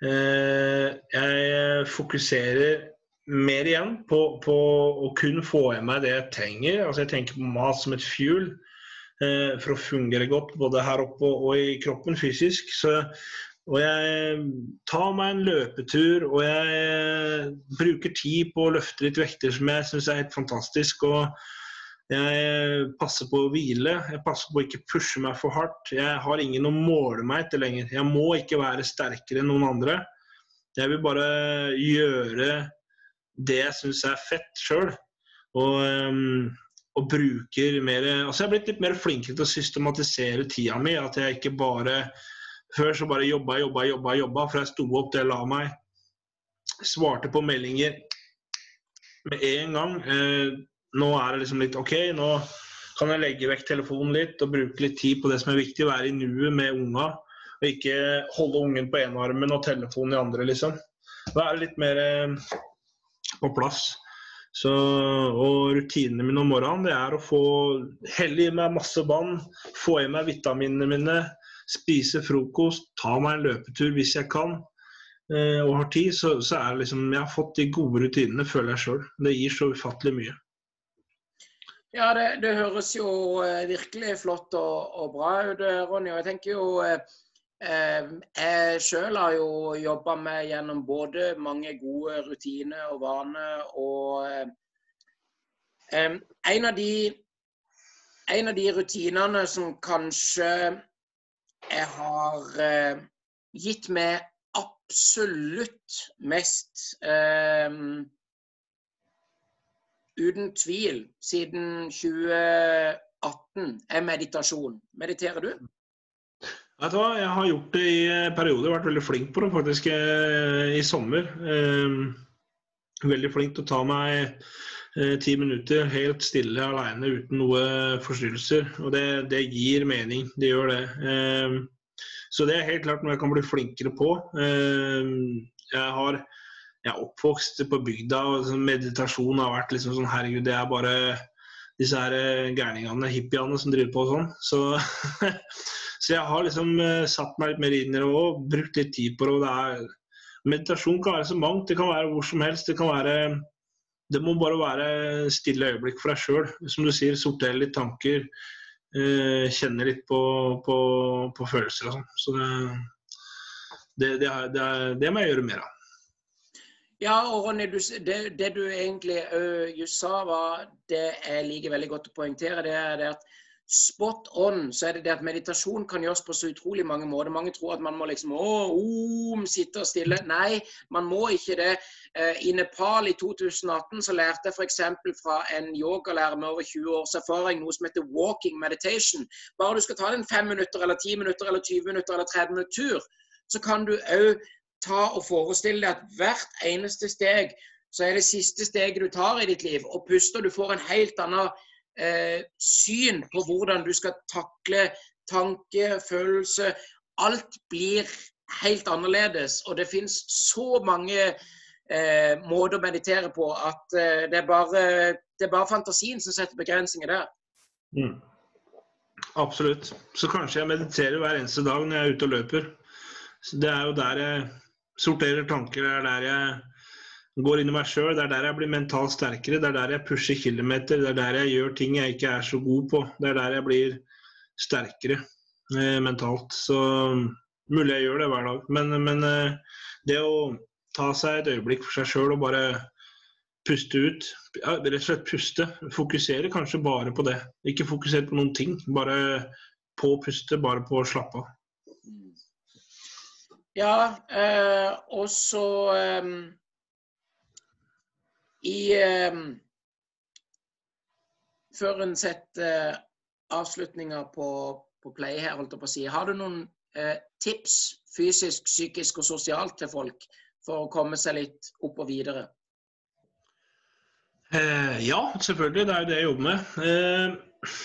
Eh, jeg fokuserer mer igjen på, på, å kun få i meg det jeg trenger. Altså jeg tenker på mat som et fuel eh, for å fungere godt både her oppe og, og i kroppen fysisk. Så og jeg tar meg en løpetur, og jeg bruker tid på å løfte litt vekter som jeg syns er helt fantastisk. Og jeg passer på å hvile, jeg passer på å ikke pushe meg for hardt. Jeg har ingen å måle meg etter lenger. Jeg må ikke være sterkere enn noen andre. Jeg vil bare gjøre det jeg syns er fett sjøl. Og, um, og, bruker mer Altså jeg er blitt litt mer flinkere til å systematisere tida mi. At jeg ikke bare før så bare jobba, jobba, jobba, jobba For jeg sto opp jeg la meg. Svarte på meldinger med en gang. Nå er det liksom litt OK, nå kan jeg legge vekk telefonen litt og bruke litt tid på det som er viktig. Være i nuet med unga. Og ikke holde ungen på ene armen og telefonen i andre, liksom. Da er det litt mer eh, på plass. Så, og rutinene mine om morgenen det er å få helle i meg masse vann, få i meg vitaminene mine, spise frokost, ta meg en løpetur hvis jeg kan eh, og har tid, så, så, er det liksom Jeg har fått de gode rutinene, føler jeg sjøl. Det gir så ufattelig mye. Ja, det, det høres jo eh, virkelig flott og, og, bra ut, eh, Ronny. Og jeg tenker jo eh, Jeg sjøl har jo jobba med gjennom både mange gode rutiner og vaner, og en, av de, en av de rutinene som kanskje jeg har gitt meg absolutt mest Uten tvil siden 2018 er meditasjon. Mediterer du? Vet du hva, Jeg har gjort det i perioder. Vært veldig flink på det faktisk eh, i sommer. Veldig flink til å ta meg ti minutter helt stille alene uten noe forstyrrelser. Og det, det, gir mening. Det gjør det. Eh, så det er helt klart noe jeg kan bli flinkere på. Eh, jeg har jeg er oppvokst på bygda, og sånn meditasjon har vært liksom sånn Herregud, det er bare disse her eh, gærningene, hippiene, som driver på og sånn. Så, *laughs* så jeg har liksom satt meg litt mer inn i det og brukt litt tid på det. og det er, Meditasjon kan være så mangt. Det kan være hvor som helst. Det kan være det må bare være stille øyeblikk for deg sjøl. Som du sier, sortere litt tanker. Eh, kjenne litt på, på, på følelser og sånn. Så det, det, det, det, det må jeg gjøre mer av. Ja, og Ronny, du, det, det, du egentlig uh, sa, var det jeg liker veldig godt å poengtere. det er det at spot on så er det det at meditasjon kan gjøres på så utrolig mange måter. Mange tror at man må liksom å, om, sitte og stille. Nei, man må ikke det. Eh, I Nepal i 2018 så lærte jeg f.eks. fra en yogalærer med over 20 års erfaring noe som heter walking meditation. Bare du skal ta den 5 minutter eller 10 minutter eller 20 minutter eller 30 minutter tur, så kan du òg ta og forestille deg at hvert eneste steg så er det siste steget du tar i ditt liv. Og puster, du får en helt annen eh, syn på hvordan du skal takle tanke, følelse. Alt blir helt annerledes. Og det finnes så mange eh, måter å meditere på at eh, det, er bare, det, er bare, fantasien som setter begrensninger der. Mm. Absolutt. Så kanskje jeg mediterer hver eneste dag når jeg er ute og løper. Så det er jo der jeg sorterer tanker. Det er der jeg går inn i meg sjøl. Det er der jeg blir mentalt sterkere. Det er der jeg pusher kilometer. Det er der jeg gjør ting jeg ikke er så god på. Det er der jeg blir sterkere eh, mentalt. Så mulig jeg gjør det hver dag. Men, men eh, det å ta seg et øyeblikk for seg sjøl og bare puste ut. Ja, rett og slett puste. Fokusere kanskje bare på det. Ikke fokusere på noen ting. Bare på å puste, bare på å slappe av. Ja, eh, og så eh, I eh, Før en setter avslutninga på, på play her, holdt jeg på å si, har du noen eh, tips fysisk, psykisk og sosialt til folk for å komme seg litt opp og videre? Eh, ja, selvfølgelig. Det er jo det jeg jobber med. Eh,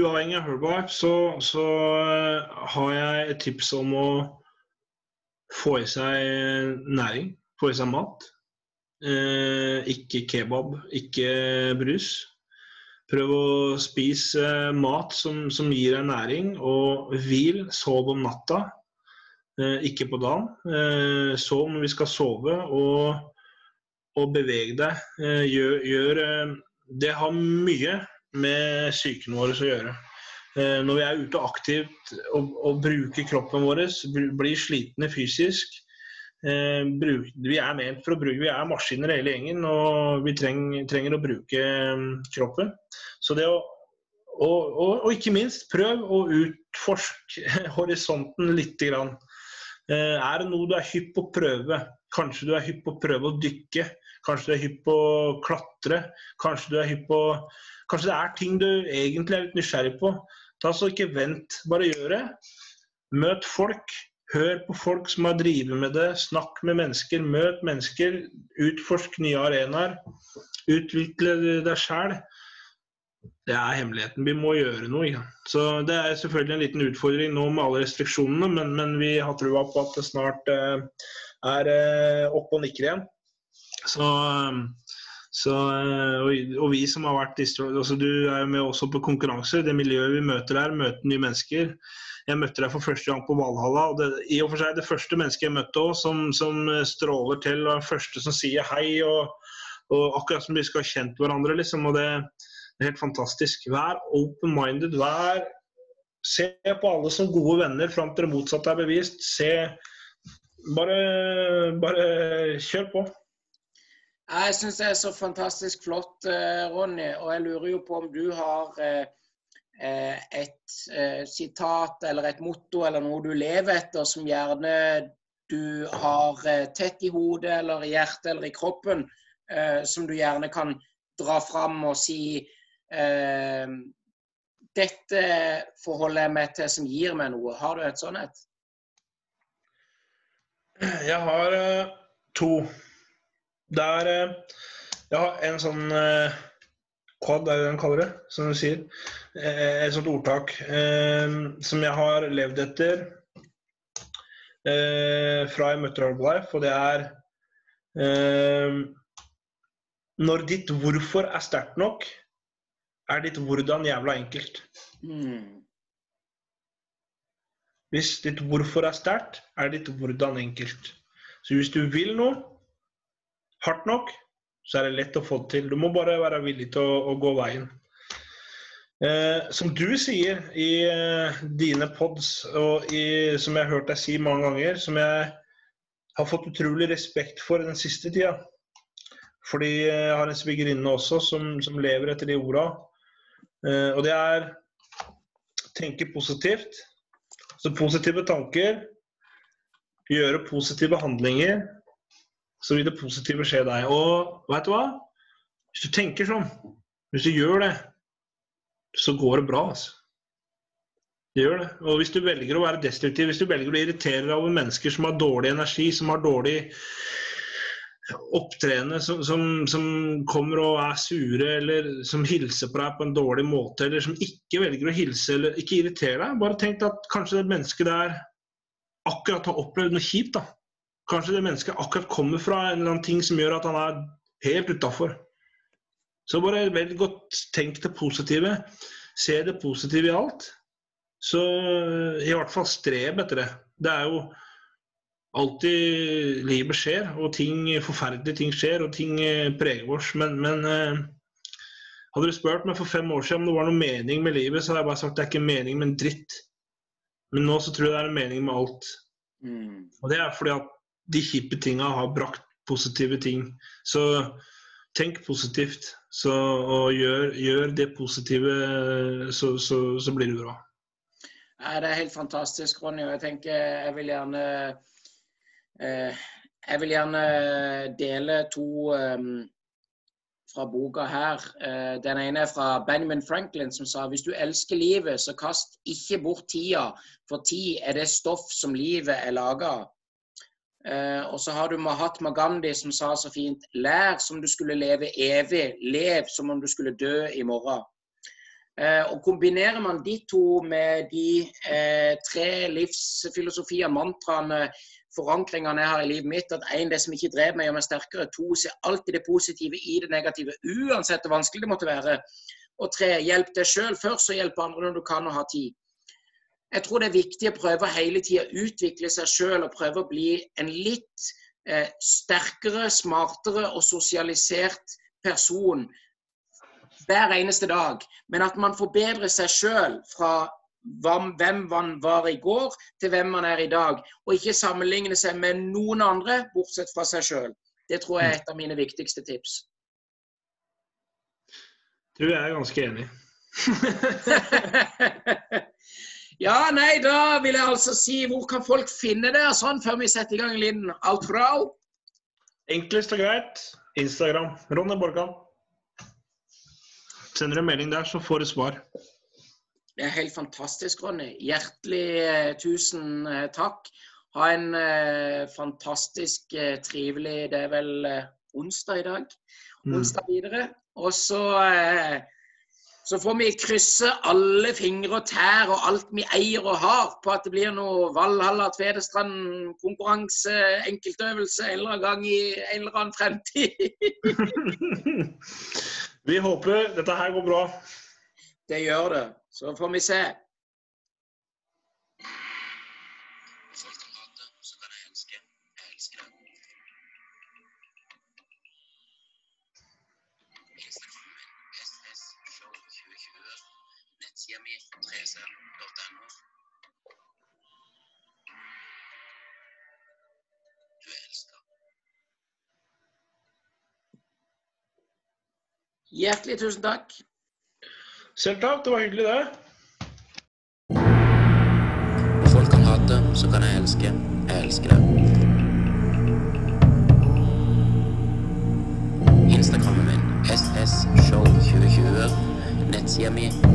uavhengig av Herbalife så, så har jeg et tips om å få i seg næring. Få i seg mat. Eh, ikke kebab, ikke brus. Prøv å spise mat som, som gir deg næring, og hvil. Sov om natta. Eh, ikke på dagen. Eh, sov når vi skal sove, og, og beveg deg. Eh, gjør, gjør, Det har mye med psyken vår å gjøre. Når vi er ute aktivt og, og bruker kroppen vår, blir slitne fysisk, vi er ment for å bruke, vi er maskiner hele gjengen, og vi trenger, trenger å bruke kroppen. Så det å, og, og, og, ikke minst, prøv å utforske *laughs* horisonten litt. grann. Eh, er det noe du er hypp på å prøve? Kanskje du er hypp på å prøve å dykke? Kanskje du er hypp på å klatre? Kanskje du er hypp på Kanskje det er ting du egentlig er litt nysgjerrig på? Ta så Ikke vent, bare gjør det. Møt folk. Hør på folk som har drevet med det. Snakk med mennesker. Møt mennesker. Utforsk nye arenaer. Utvikle deg sjæl. Det er hemmeligheten. Vi må gjøre noe. Ja. Så Det er selvfølgelig en liten utfordring nå med alle restriksjonene, men, men vi har trua på at det snart eh, er eh, opp og nikker igjen. Så, um, så uh, og, vi som har vært altså Du er jo med også på konkurranser. Det miljøet vi møter her, møter nye mennesker. Jeg møtte deg for første gang på Valhalla. og det, I og for seg det første mennesket jeg møtte òg, som, som, stråler til, og er første som sier hei. og, og Akkurat som vi skal ha kjent hverandre. liksom, og det det er helt fantastisk. Vær open-minded. Vær Se på alle som gode venner fram til det motsatte er bevist. Se Bare, bare kjør på. Jeg syns det er så fantastisk flott, eh, Ronny. Og jeg lurer jo på om du har eh, eh, et sitat eller et motto eller noe du lever etter, som gjerne du har tett i hodet eller i hjertet eller i kroppen, som du gjerne kan dra fram og si dette forholder jeg meg til som gir meg noe. Har du et sånt et? Jeg har to. Der er Jeg har en sånn uh, quad, er det den kaller det, som du sier. et sånt ordtak som jeg har levd etter fra jeg møtte Herbalife, og det er Når ditt hvorfor er sterkt nok, er ditt hvordan jævla enkelt. Mm. Hvis ditt hvorfor er sterkt, er ditt hvordan enkelt. Så hvis du vil noe hardt nok, så er det lett å få til. Du må bare være villig til å, å gå veien. Eh, som du sier i eh, dine pods, og i, som jeg har hørt deg si mange ganger, som jeg har fått utrolig respekt for den siste tida. Fordi jeg har en svigerinne også som, som lever etter de orda. Eh, og det er tenke positivt. Så positive tanker, gjøre positive handlinger, så vil det positive skje deg. Og vet du hva? Hvis du tenker sånn, hvis du gjør det, så går det bra. altså. Det gjør det. Og hvis du velger å være destruktiv, hvis du velger å irritere deg over mennesker som har dårlig energi, som har dårlig opptredende, som, som, som, kommer og er sure, eller som hilser på deg på en dårlig måte, eller som ikke velger å hilse eller ikke irritere deg, bare tenk at kanskje det mennesket der akkurat har opplevd noe kjipt. da. Kanskje det mennesket akkurat kommer fra en eller annen ting som gjør at han er helt utafor. Så bare velg godt tenk det positive. Se det positive i alt. Så i hvert fall streb etter det. Det er jo alltid livet skjer, og ting, forferdelige ting skjer, og ting eh, preger oss. Men, men eh, hadde du spurt meg for fem år siden om det var noe mening med livet, så hadde jeg bare sagt at det er ikke mening med en dritt. Men nå så tror jeg det er en mening med alt. Mm. Og det er fordi at de kjipe tinga har brakt positive ting. Så tenk positivt. Så, og gjør, gjør det positive, så, så, så blir det bra. Det er helt fantastisk, Ronny. og Jeg tenker jeg vil gjerne eh, Jeg vil gjerne dele to um, fra boka her. Eh, den ene er fra Benjamin Franklin, som sa hvis du elsker livet, så kast ikke bort tida, for tid er det stoff som livet er laga av. Eh, og så har du Mahatma Gandhi som sa så fint Lær som du skulle leve evig. Lev som om du skulle dø i morgen. Eh, og Kombinerer man de to med de eh, tre livsfilosofiene, mantraene, forankringene jeg har i livet mitt, at én, det som ikke drev meg, gjør meg sterkere. To, se alltid det positive i det negative, uansett hvor vanskelig det måtte være. Og tre, hjelp deg sjøl først, og hjelp andre når du kan og har tid. Jeg tror det er viktig å prøve hele tida å utvikle seg sjøl og prøve å bli en litt eh, sterkere, smartere og sosialisert person hver eneste dag, men at man forbedrer seg sjøl fra hvem man var i går, til hvem man er i dag. Og ikke sammenligne seg med noen andre, bortsett fra seg sjøl. Det tror jeg er et av mine viktigste tips. Du er ganske enig. *laughs* ja, nei, da vil jeg altså si Hvor kan folk finne det sånn før vi setter i gang Linn? Alt bra? Enklest og greit. Instagram. Ronny Borgan. Sender en melding der, så får du svar. Det er helt fantastisk, Ronny. Hjertelig eh, tusen eh, takk. Ha en eh, fantastisk eh, trivelig Det er vel eh, onsdag i dag. Mm. Onsdag videre. Og så, eh, så får vi krysse alle fingre og tær og alt vi eier og har på at det blir noe Valhalla Tvedestrand-konkurranse, enkeltøvelse en eller annen gang i en eller annen fremtid. *laughs* Vi håper dette her går bra. Det gjør det. Så får vi se. Hjertelig tusen takk. Selv takk. Det var hyggelig, det. Folk kan hate, så kan jeg elske. Jeg elsker det. Instagrammen min ssshow2020. Nettsida mi 3cm.no.